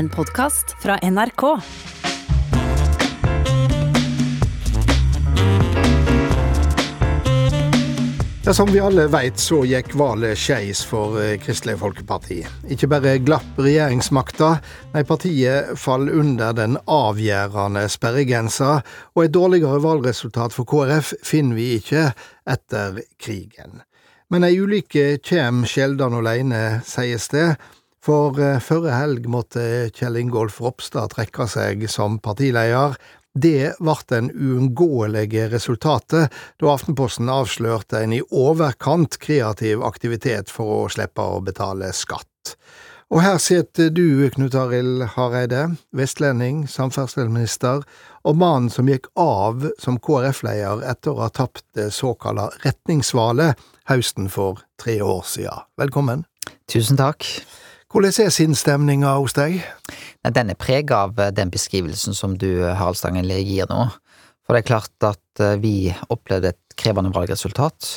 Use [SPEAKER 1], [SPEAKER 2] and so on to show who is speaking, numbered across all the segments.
[SPEAKER 1] En podkast fra NRK.
[SPEAKER 2] Ja, Som vi alle veit, så gikk valget skeis for eh, Kristelig Folkeparti. Ikke bare glapp regjeringsmakta, nei, partiet fall under den avgjørende sperregrensa, og et dårligere valgresultat for KrF finner vi ikke etter krigen. Men ei ulykke kjem sjeldan aleine, sies det. For eh, førre helg måtte Kjell Ingolf Ropstad trekke seg som partileder. Det ble den uunngåelige resultatet da Aftenposten avslørte en i overkant kreativ aktivitet for å slippe å betale skatt. Og her sitter du, Knut Arild Hareide, vestlending, samferdselsminister, og mannen som gikk av som KrF-leder etter å ha tapt det såkalla retningsvalet høsten for tre år siden. Velkommen.
[SPEAKER 3] Tusen takk.
[SPEAKER 2] Hvordan er sinnsstemninga hos deg?
[SPEAKER 3] Den er prega av eh, den beskrivelsen som du, eh, Harald Stangeli, gir nå. For det er klart at eh, vi opplevde et krevende valgresultat.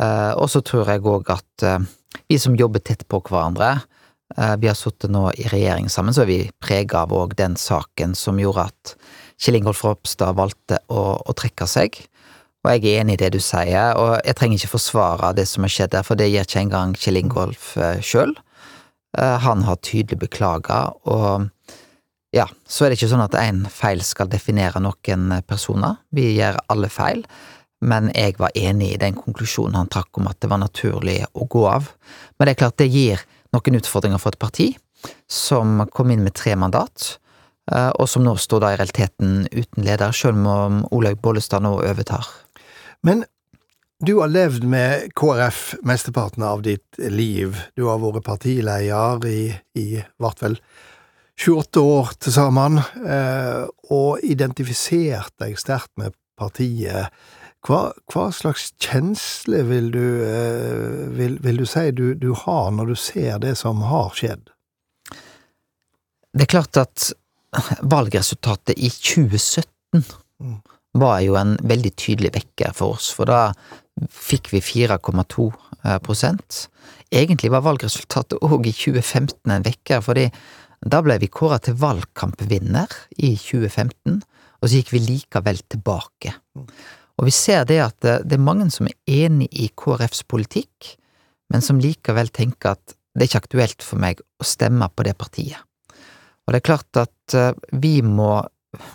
[SPEAKER 3] Og så tror jeg òg at vi som jobber tett på hverandre, vi har sittet nå i regjering sammen, så er vi prega av òg den saken som gjorde at Kjell Ingolf Ropstad valgte å, å, trekke seg. Og jeg er enig i det du sier, og jeg trenger ikke forsvare det som har skjedd der, for det gjør ikke engang Kjell Ingolf sjøl. Eh, han har tydelig beklaga, og ja, så er det ikke sånn at én feil skal definere noen personer. Vi gjør alle feil, men jeg var enig i den konklusjonen han trakk om at det var naturlig å gå av. Men det er klart det gir noen utfordringer for et parti som kom inn med tre mandat, eh, og som nå står da i realiteten uten leder, selv om Olaug Bollestad nå overtar.
[SPEAKER 2] Men du har levd med KrF mesteparten av ditt liv. Du har vært partileder i, i hvert fall 28 år til sammen, eh, og identifisert deg sterkt med partiet. Hva, hva slags kjensle vil du, eh, vil, vil du si du, du, har når du ser det som har skjedd?
[SPEAKER 3] Det er klart at valgresultatet i 2017 mm. var jo en veldig tydelig vekker for oss, for da fikk vi 4,2 eh. Egentlig var valgresultatet òg i 2015 en vekker, fordi da ble vi kåra til valgkampvinner i 2015, og så gikk vi likevel tilbake. Og vi ser det at det er mange som er enig i KrFs politikk, men som likevel tenker at det er ikke aktuelt for meg å stemme på det partiet. Og det er klart at eh, vi må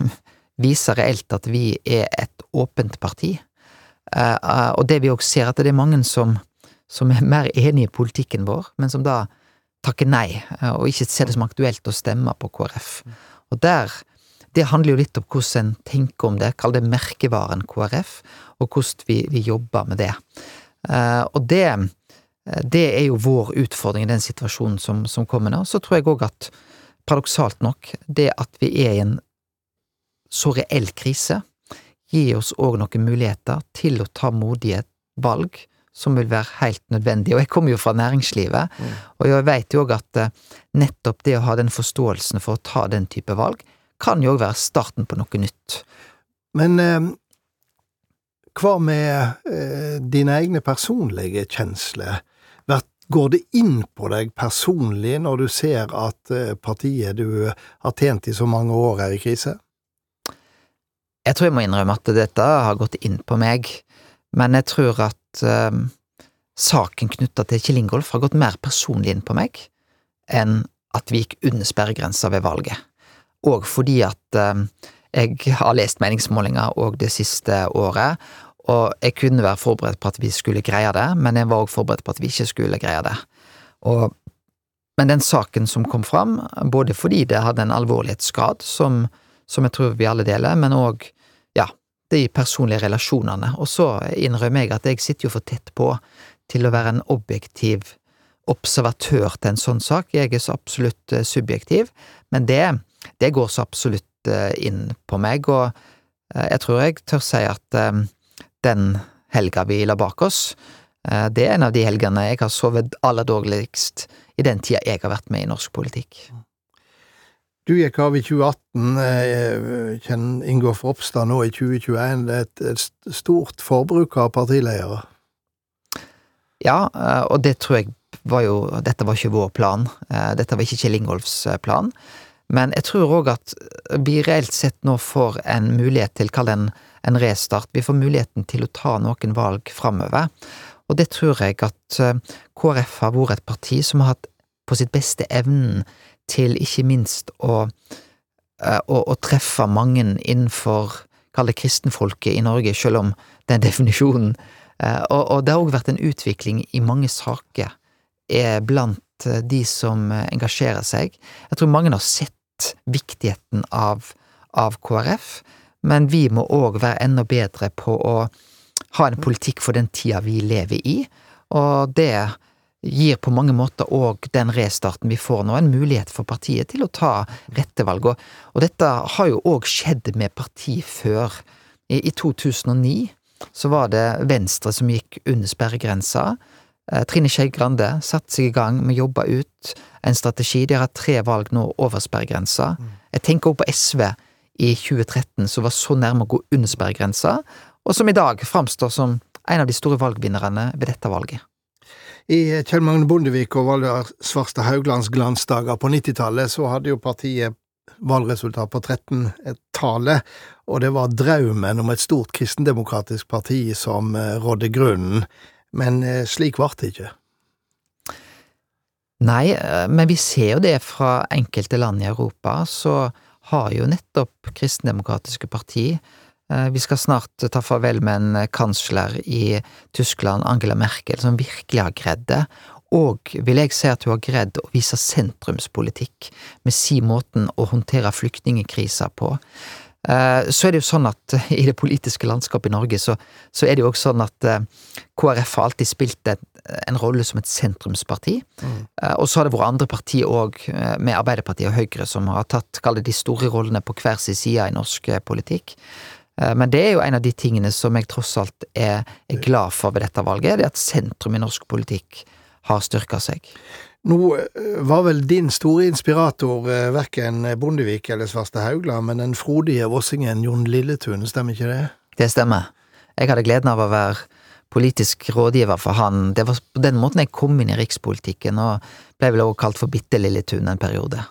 [SPEAKER 3] vise reelt at vi er et åpent parti, Eh, eh, og det vi òg ser, at det er mange som, som er mer enig i politikken vår, men som da takker nei, eh, og ikke ser det som aktuelt å stemme på KrF. Og der det handler jo litt om hvordan en tenker om det, kall det merkevaren KrF, og hvordan vi, vi jobber med det. Og det, det er jo vår utfordring i den situasjonen som, som kommer nå. Så tror jeg òg at, paradoksalt nok, det at vi er i en så reell krise, gi oss òg noen muligheter til å ta modige valg som vil være helt nødvendig. Og jeg kommer jo fra næringslivet, mm. og jeg veit jo òg at eh, nettopp det å ha den forståelsen for å ta den type valg, kan jo òg være starten på noe nytt.
[SPEAKER 2] Men eh, hva med eh, dine egne personlige kjensler? Går det inn på deg personlig når du ser at eh, partiet du har tjent i så mange år, er i krise?
[SPEAKER 3] Jeg tror jeg må innrømme at dette har gått inn på meg, men jeg tror at eh, saken knytta til Kjell Ingolf har gått mer personlig inn på meg enn at vi gikk under sperregrensa ved valget. Og fordi at eh, jeg har lest meningsmålinger òg det siste året, og jeg kunne være forberedt på at vi skulle greie det, men jeg var òg forberedt på at vi ikke skulle greie det. Og, men den saken som kom fram, både fordi det hadde en alvorlighetsgrad som, som jeg tror vi alle deler, men òg de personlige relasjonene, og så innrømmer jeg at jeg sitter jo for tett på til å være en objektiv observatør til en sånn sak, jeg er så absolutt uh, subjektiv, men det, det, går så absolutt uh, inn på meg, og uh, jeg tror jeg tør si at den helga vi la bak oss, det er en av de helgene jeg har sovet aller dårligst i den tida jeg har vært med i norsk politikk.
[SPEAKER 2] Du gikk av i 2018, eh, Kjenn Ingolf Ropstad nå i 2021. Det er et, et stort forbruk av partiledere.
[SPEAKER 3] Ja, eh, og det tror jeg var jo Dette var ikke vår plan. Eh, dette var ikke Kjell Ingolfs plan. Men jeg tror òg at vi reelt sett nå får en mulighet til, kall det en, en restart. Vi får muligheten til å ta noen valg framover. Og det tror jeg at KrF har vært et parti som har hatt på sitt beste evnen til ikke minst å, eh, å, å treffe mange innenfor, kall det kristenfolket i Norge, selv om den definisjonen eh, og, og det har òg vært en utvikling i mange saker blant de som engasjerer seg. Jeg tror mange har sett viktigheten av, av KrF, men vi må òg være enda bedre på å ha en politikk for den tida vi lever i, og det gir på mange måter òg den restarten vi får nå, en mulighet for partiet til å ta rette valg. Og, dette har jo òg skjedd med parti før. I, I, 2009 så var det Venstre som gikk under sperregrensa. Eh, Trine Skei Grande satte seg i gang med å jobbe ut en strategi. De har hatt tre valg nå over sperregrensa. Mm. Jeg tenker òg på SV i 2013, som var så nærme å gå under sperregrensa, og som i dag framstår som en av de store valgvinnerne ved dette valget.
[SPEAKER 2] I Kjell Magne Bondevik og Valdar Svarstad Hauglands glansdager på 90-tallet så hadde jo partiet valgresultat på 13-tallet, og det var draumen om et stort kristendemokratisk parti som eh, rådde grunnen. Men eh, slik ble det ikke.
[SPEAKER 3] Nei, eh, men vi ser jo det fra enkelte land i Europa, så har jo nettopp kristendemokratiske parti Eh, vi skal snart ta farvel med en kansler i Tyskland, Angela Merkel, som virkelig har greid det. Og vil jeg si at hun har greid å vise sentrumspolitikk med si måten å håndtere flyktningkrisa på. Eh, så er det jo sånn at i det politiske landskapet i Norge, så, så er det jo også sånn at eh, KrF har alltid spilt en, en rolle som et sentrumsparti. Mm. Og så har det vært andre partier òg, med Arbeiderpartiet og Høyre, som har tatt, kall det de store rollene på hver sin side i norsk politikk. Eh, men det er jo en av de tingene som jeg tross alt er, er glad for ved dette valget, det at sentrum i norsk politikk har styrka seg.
[SPEAKER 2] Nå eh, var vel din store inspirator eh, verken Bondevik eller Svarstad Haugland, men den frodige vossingen Jon Lilletun, stemmer ikke det?
[SPEAKER 3] Det stemmer. Jeg hadde gleden av å være politisk rådgiver for han. Det var på den måten jeg kom inn i rikspolitikken, og ble vel også kalt for Bitte Lilletun en periode.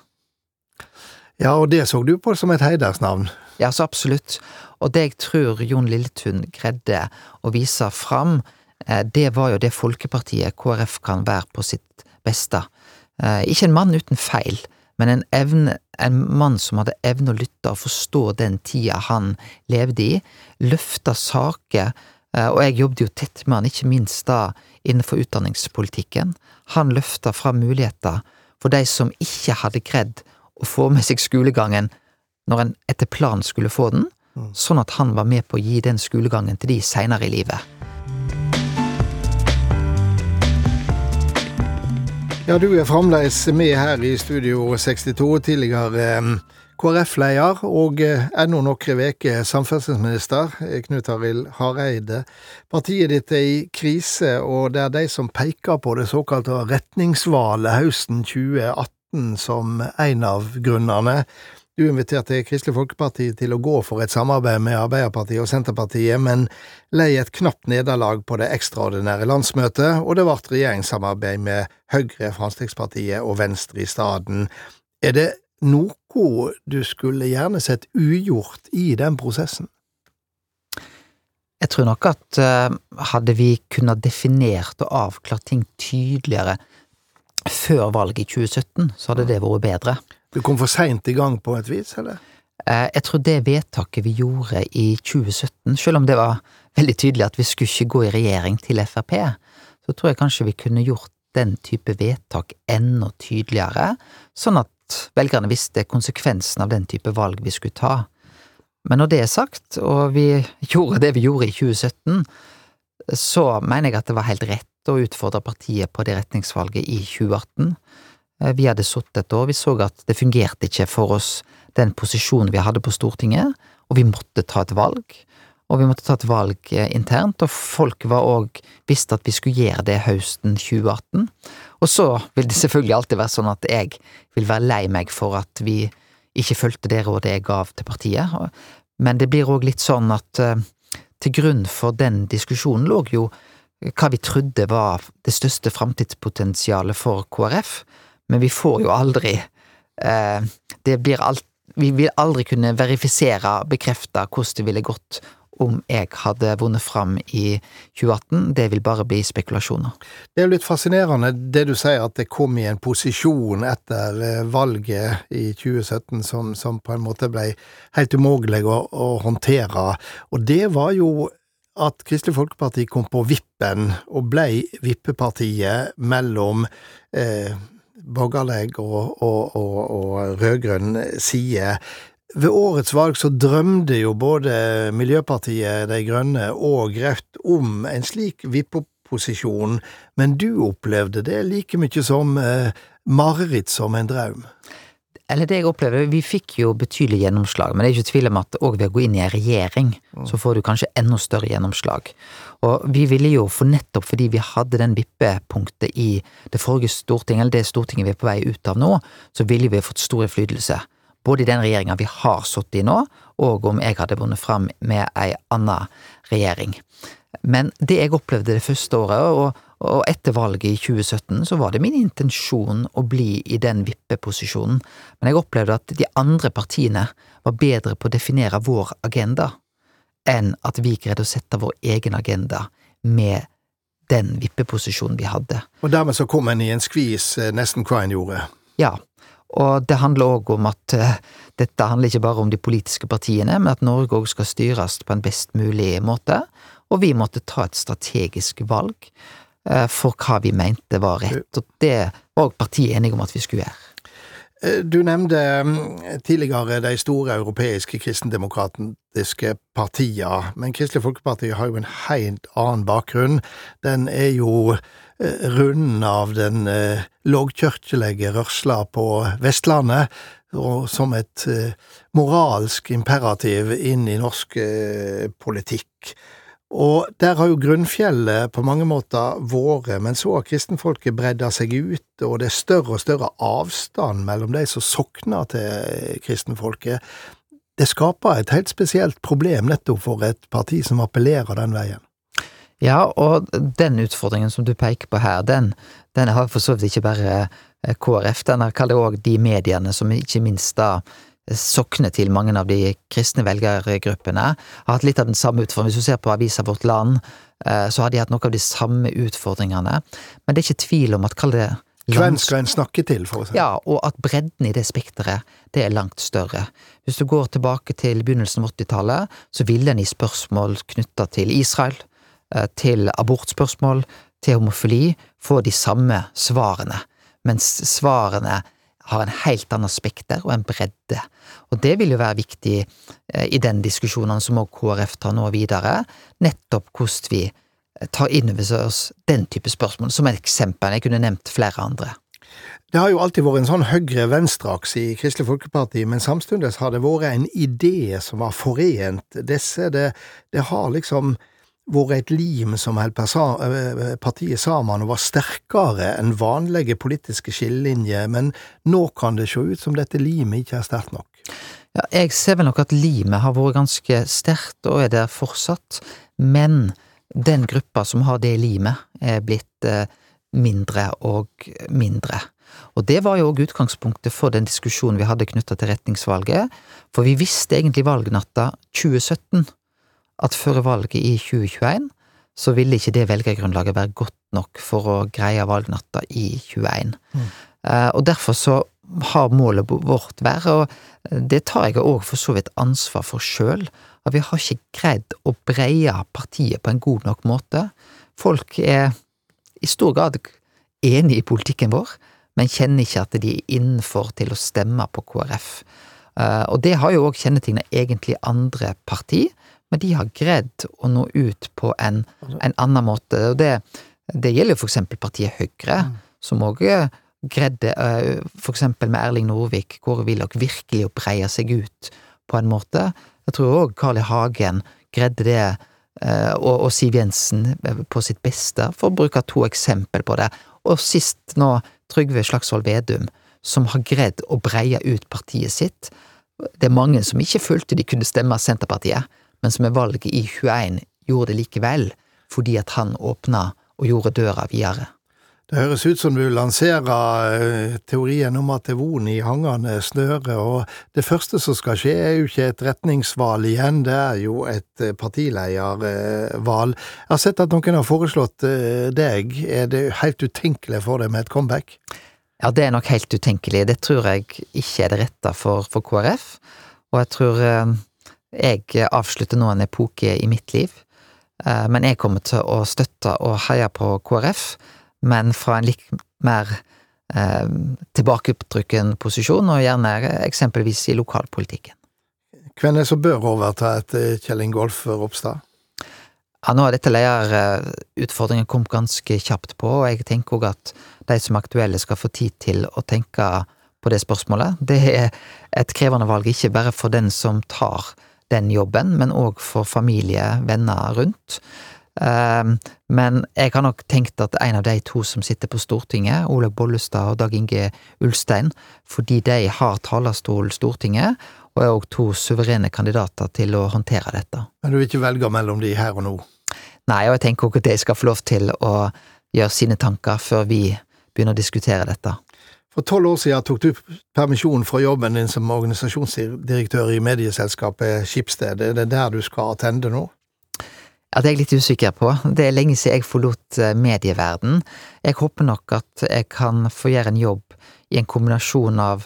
[SPEAKER 2] Ja, og det så du på som et heidersnavn?
[SPEAKER 3] Ja, så absolutt. Og det jeg tror Jon Lilletun greide å vise fram, eh, det var jo det folkepartiet KrF kan være på sitt beste. Eh, ikke en mann uten feil, men en, evne, en mann som hadde evne å lytte og forstå den tida han levde i, løfta saker, eh, og jeg jobbet jo tett med han, ikke minst da innenfor utdanningspolitikken. Han løfta fram muligheter for de som ikke hadde greid å få med seg skolegangen når en etter planen skulle få den, mm. sånn at han var med på å gi den skolegangen til de seinere i livet.
[SPEAKER 2] Ja, du er fremdeles med her i Studio 62, tidligere eh, KrF-leder og eh, ennå noen uker samferdselsminister, eh, Knut Arild Hareide. Partiet ditt er i krise, og det er de som peker på det såkalte retningsvalet høsten 2018 som en av grunnene. Du inviterte Kristelig Folkeparti til å gå for et samarbeid med Arbeiderpartiet og Senterpartiet, men lei et knapt nederlag på det ekstraordinære landsmøtet, og det ble regjeringssamarbeid med Høyre, Fremskrittspartiet og Venstre i staden. Er det noe du skulle gjerne sett ugjort i den prosessen?
[SPEAKER 3] Jeg tror nok at uh, hadde vi kunnet definert og avklart ting tydeligere før valget i 2017, så hadde det vært bedre.
[SPEAKER 2] Du kom for seint i gang på et vis, eller?
[SPEAKER 3] Eh, jeg tror det vedtaket vi gjorde i 2017, selv om det var veldig tydelig at vi skulle ikke gå i regjering til Frp, så tror jeg kanskje vi kunne gjort den type vedtak enda tydeligere, sånn at velgerne visste konsekvensen av den type valg vi skulle ta. Men når det er sagt, og vi gjorde det vi gjorde i 2017, så mener jeg at det var helt rett å utfordre partiet på det retningsvalget i 2018. Eh, vi hadde sittet et år, vi så at det fungerte ikke for oss, den posisjonen vi hadde på Stortinget, og vi måtte ta et valg. Og vi måtte ta et valg eh, internt, og folk var òg visste at vi skulle gjøre det høsten 2018. Og så vil det selvfølgelig alltid være sånn at jeg vil være lei meg for at vi ikke fulgte det rådet jeg gav til partiet, men det blir òg litt sånn at uh, til grunn for den diskusjonen lå jo hva vi trodde var det største framtidspotensialet for KrF, men vi får jo aldri eh, det blir alt Vi vil aldri kunne verifisere, bekrefte hvordan det ville gått om jeg hadde vunnet fram i 2018. Det vil bare bli spekulasjoner.
[SPEAKER 2] Det er jo litt fascinerende det du sier, at det kom i en posisjon etter eh, valget i 2017 som, som på en måte ble helt umulig å, å håndtere. Og det var jo at Kristelig Folkeparti kom på vippen og blei vippepartiet mellom eh, borgerlig og, og, og, og rød-grønn side. Ved årets valg så drømte jo både Miljøpartiet De Grønne og Rødt om en slik vippeposisjon, men du opplevde det like mye som eh, mareritt som en drøm?
[SPEAKER 3] Eller det jeg opplevde, vi fikk jo betydelig gjennomslag, men det er ikke tvil om at òg ved å gå inn i en regjering, så får du kanskje enda større gjennomslag. Og vi ville jo, for nettopp fordi vi hadde den vippepunktet i det forrige storting, eller det stortinget vi er på vei ut av nå, så ville vi fått stor innflytelse. Både i den regjeringa vi har sittet i nå, og om jeg hadde vunnet fram med ei anna regjering. Men det jeg opplevde det første året, og, og etter valget i 2017, så var det min intensjon å bli i den vippeposisjonen, men jeg opplevde at de andre partiene var bedre på å definere vår agenda enn at vi greide å sette vår egen agenda med den vippeposisjonen vi hadde.
[SPEAKER 2] Og dermed så kom en i en skvis eh, nesten hva en gjorde.
[SPEAKER 3] Ja, og det handler òg om at uh, dette handler ikke bare om de politiske partiene, men at Norge òg skal styres på en best mulig måte, og vi måtte ta et strategisk valg for hva vi mente var rett, og det var partiet enige om at vi skulle gjøre.
[SPEAKER 2] Eh, du nevnte mm, tidligere de store europeiske kristendemokratiske partiene, men Kristelig Folkeparti har jo en helt annen bakgrunn. Den er jo Eh, runden av den eh, lågkirkelige rørsla på Vestlandet, og som et eh, moralsk imperativ inn i norsk eh, politikk. Og der har jo grunnfjellet på mange måter vært, men så har kristenfolket bredda seg ut, og det er større og større avstand mellom de som sokner til kristenfolket. Det skaper et helt spesielt problem nettopp for et parti som appellerer den veien.
[SPEAKER 3] Ja, og den utfordringen som du peker på her, den, den har for så vidt ikke bare KrF, den det òg de mediene som ikke minst da sokner til mange av de kristne velgergruppene, har hatt litt av den samme utfordringen. Hvis du ser på avisa Vårt Land, eh, så har de hatt noe av de samme utfordringene. Men det er ikke tvil om at, kall det
[SPEAKER 2] hvem skal en snakke til, for å si
[SPEAKER 3] Ja, og at bredden i det spekteret, det er langt større. Hvis du går tilbake til begynnelsen av 80-tallet, så ville en i spørsmål knytta til Israel, Eh, til abortspørsmål, til homofili, få de samme svarene, mens svarene har en helt annen spekter og en bredde. Og det vil jo være viktig eh, i den diskusjonen som òg KrF tar nå videre, nettopp hvordan vi eh, tar inn over oss den type spørsmål, som et eksempel. Jeg kunne nevnt flere andre.
[SPEAKER 2] Det har jo alltid vært en sånn høyre-venstre-akse i Kristelig Folkeparti, men samtidig har det vært en idé som har forent disse. Det, det har liksom vært et lim som holdt eh, partiet sammen og var sterkere enn vanlige politiske skillelinjer, men nå kan det se ut som dette limet ikke er sterkt nok.
[SPEAKER 3] Ja, jeg ser vel nok at limet har vært ganske sterkt, og er der fortsatt, men den gruppa som har det limet, er blitt eh, mindre og mindre. Og det var jo òg utgangspunktet for den diskusjonen vi hadde knytta til retningsvalget, for vi visste egentlig valgnatta 2017 at før valget i 2021 så ville ikke det velgergrunnlaget være godt nok for å greie valgnatta i 2021. Mm. Uh, og derfor så har målet vårt vært, og det tar jeg òg for så vidt ansvar for sjøl, at vi har ikke greid å breie partiet på en god nok måte. Folk er i stor grad enig i politikken vår, men kjenner ikke at de er innenfor til å stemme på KrF. Uh, og det har jo òg kjennetegna egentlig andre partier men de har greid å nå ut på en, en annen måte. Og det, det gjelder jo eksempel partiet Høyre, mm. som òg eh, greide, f.eks. for eksempel med Erling Norvik, Kåre Willoch, virkelig å breie seg ut på en måte. Jeg tror òg Carl I. Hagen greide det, eh, og, og Siv Jensen på sitt beste, for å bruke to eksempel på det. Og sist nå Trygve Slagsvold Vedum, som har greid å breie ut partiet sitt. Det er mange som ikke følte de kunne stemme Senterpartiet, men som med valget i 21 gjorde det likevel, fordi at han åpna og gjorde døra videre.
[SPEAKER 2] Det høres ut som du lanserer eh, teorien om at det von i hangende snøre, og det første som skal skje er jo ikke et retningsvalg igjen, det er jo et eh, partiledervalg. Jeg har sett at noen har foreslått eh, deg, er det helt utenkelig for deg med et comeback?
[SPEAKER 3] Ja, det er nok helt utenkelig, det tror jeg ikke er det rette for, for KrF, og jeg tror jeg avslutter nå en epoke i mitt liv, men jeg kommer til å støtte og heie på KrF men fra en litt mer eh, posisjon, og gjerne eksempelvis i lokalpolitikken.
[SPEAKER 2] Hvem er det som bør overta etter Kjell Ingolf Ropstad?
[SPEAKER 3] Ja, nå har dette lederutfordringen kommet ganske kjapt på, og jeg tenker òg at de som er aktuelle skal få tid til å tenke på det spørsmålet. Det er et krevende valg, ikke bare for den som tar den jobben, men òg for familie, venner rundt. Ehm, men jeg har nok tenkt at en av de to som sitter på Stortinget, Olaug Bollestad og Dag Inge Ulstein, fordi de har talerstol Stortinget, og er òg to suverene kandidater til å håndtere dette.
[SPEAKER 2] Men du vil ikke velge mellom de her og nå?
[SPEAKER 3] Nei, og jeg tenker òg at de skal få lov til å gjøre sine tanker før vi begynner å diskutere dette.
[SPEAKER 2] For tolv år siden tok du permisjon fra jobben din som organisasjonsdirektør i medieselskapet Skipsted. Er det der du skal attende nå?
[SPEAKER 3] Ja, det er jeg litt usikker på. Det er lenge siden jeg forlot eh, medieverden. Jeg håper nok at jeg kan få gjøre en jobb i en kombinasjon av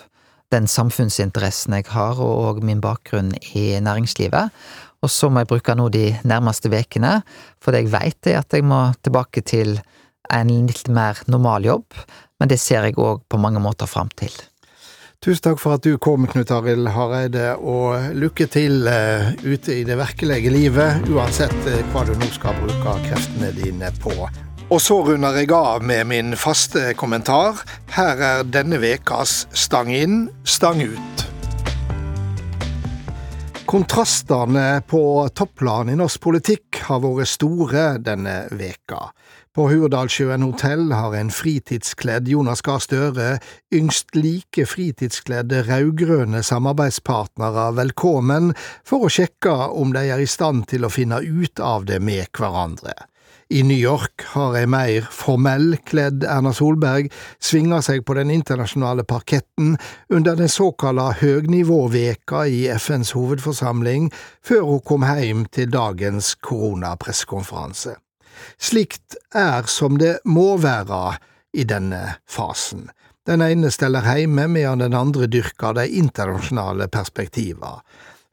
[SPEAKER 3] den samfunnsinteressen jeg har, og min bakgrunn i næringslivet. Og så må jeg bruke nå de nærmeste ukene, for det jeg veit er at jeg må tilbake til en litt mer normal jobb, men det ser jeg òg på mange måter fram til.
[SPEAKER 2] Tusen takk for at du kom, Knut Arild Hareide, og lykke til uh, ute i det virkelige livet, uansett uh, hva du nå skal bruke kreftene dine på. Og så runder jeg av med min faste kommentar. Her er denne ukas Stang inn, stang ut. Kontrastene på topplan i norsk politikk har vært store denne veka. På Hurdalssjøen hotell har en fritidskledd Jonas Gahr Støre yngst like fritidskledde rød-grønne samarbeidspartnere velkommen for å sjekke om de er i stand til å finne ut av det med hverandre. I New York har ei mer formell kledd Erna Solberg svinga seg på den internasjonale parketten under den såkalla høgnivåveka i FNs hovedforsamling, før hun kom hjem til dagens koronapressekonferanse. Slikt er som det må være i denne fasen. Den ene steller heime medan den andre dyrker de internasjonale perspektiva.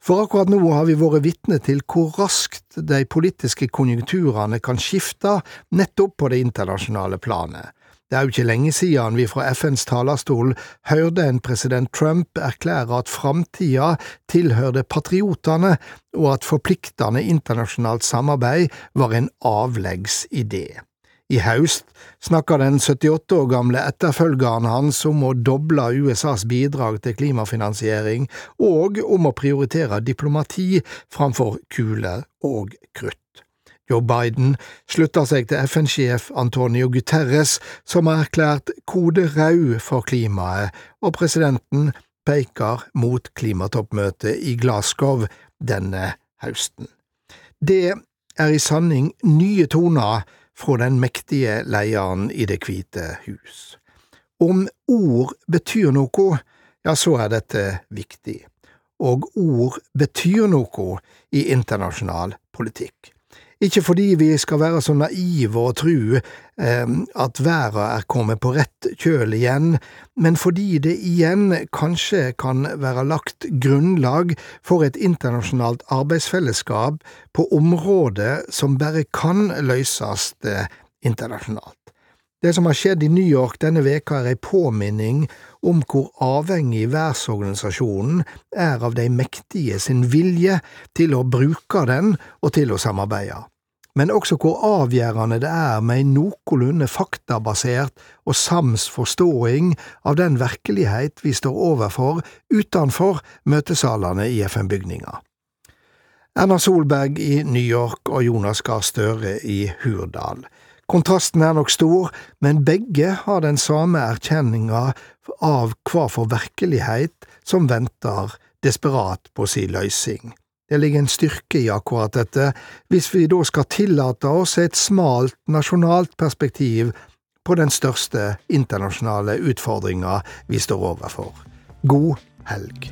[SPEAKER 2] For akkurat nå har vi vært vitne til hvor raskt de politiske konjunkturene kan skifte nettopp på det internasjonale planet. Det er jo ikke lenge siden vi fra FNs talerstol hørte en president Trump erklære at framtida tilhørte patriotene, og at forpliktende internasjonalt samarbeid var en avleggs idé. I høst snakka den 78 år gamle etterfølgeren hans om å doble USAs bidrag til klimafinansiering, og om å prioritere diplomati framfor kuler og krutt. Joe Biden slutter seg til FN-sjef Antonio Guterres, som har erklært kode rød for klimaet, og presidenten peker mot klimatoppmøtet i Glasgow denne høsten. Det er i sanning nye toner fra den mektige lederen i Det hvite hus. Om ord betyr noe, ja, så er dette viktig. Og ord betyr noe i internasjonal politikk. Ikke fordi vi skal være så naive og tru eh, at verda er kommet på rett kjøl igjen, men fordi det igjen kanskje kan være lagt grunnlag for et internasjonalt arbeidsfellesskap på områder som bare kan løses internasjonalt. Det som har skjedd i New York denne veka er ei påminning om hvor avhengig verdensorganisasjonen er av de mektige sin vilje til å bruke den og til å samarbeide, men også hvor avgjørende det er med en noenlunde faktabasert og sams forståing av den virkelighet vi står overfor utenfor møtesalene i FN-bygninga. Erna Solberg i New York og Jonas Gahr Støre i Hurdal. Kontrasten er nok stor, men begge har den samme erkjenninga av hva for virkelighet som venter desperat på si løysing. Det ligger en styrke i akkurat dette, hvis vi da skal tillate oss et smalt nasjonalt perspektiv på den største internasjonale utfordringa vi står overfor. God helg.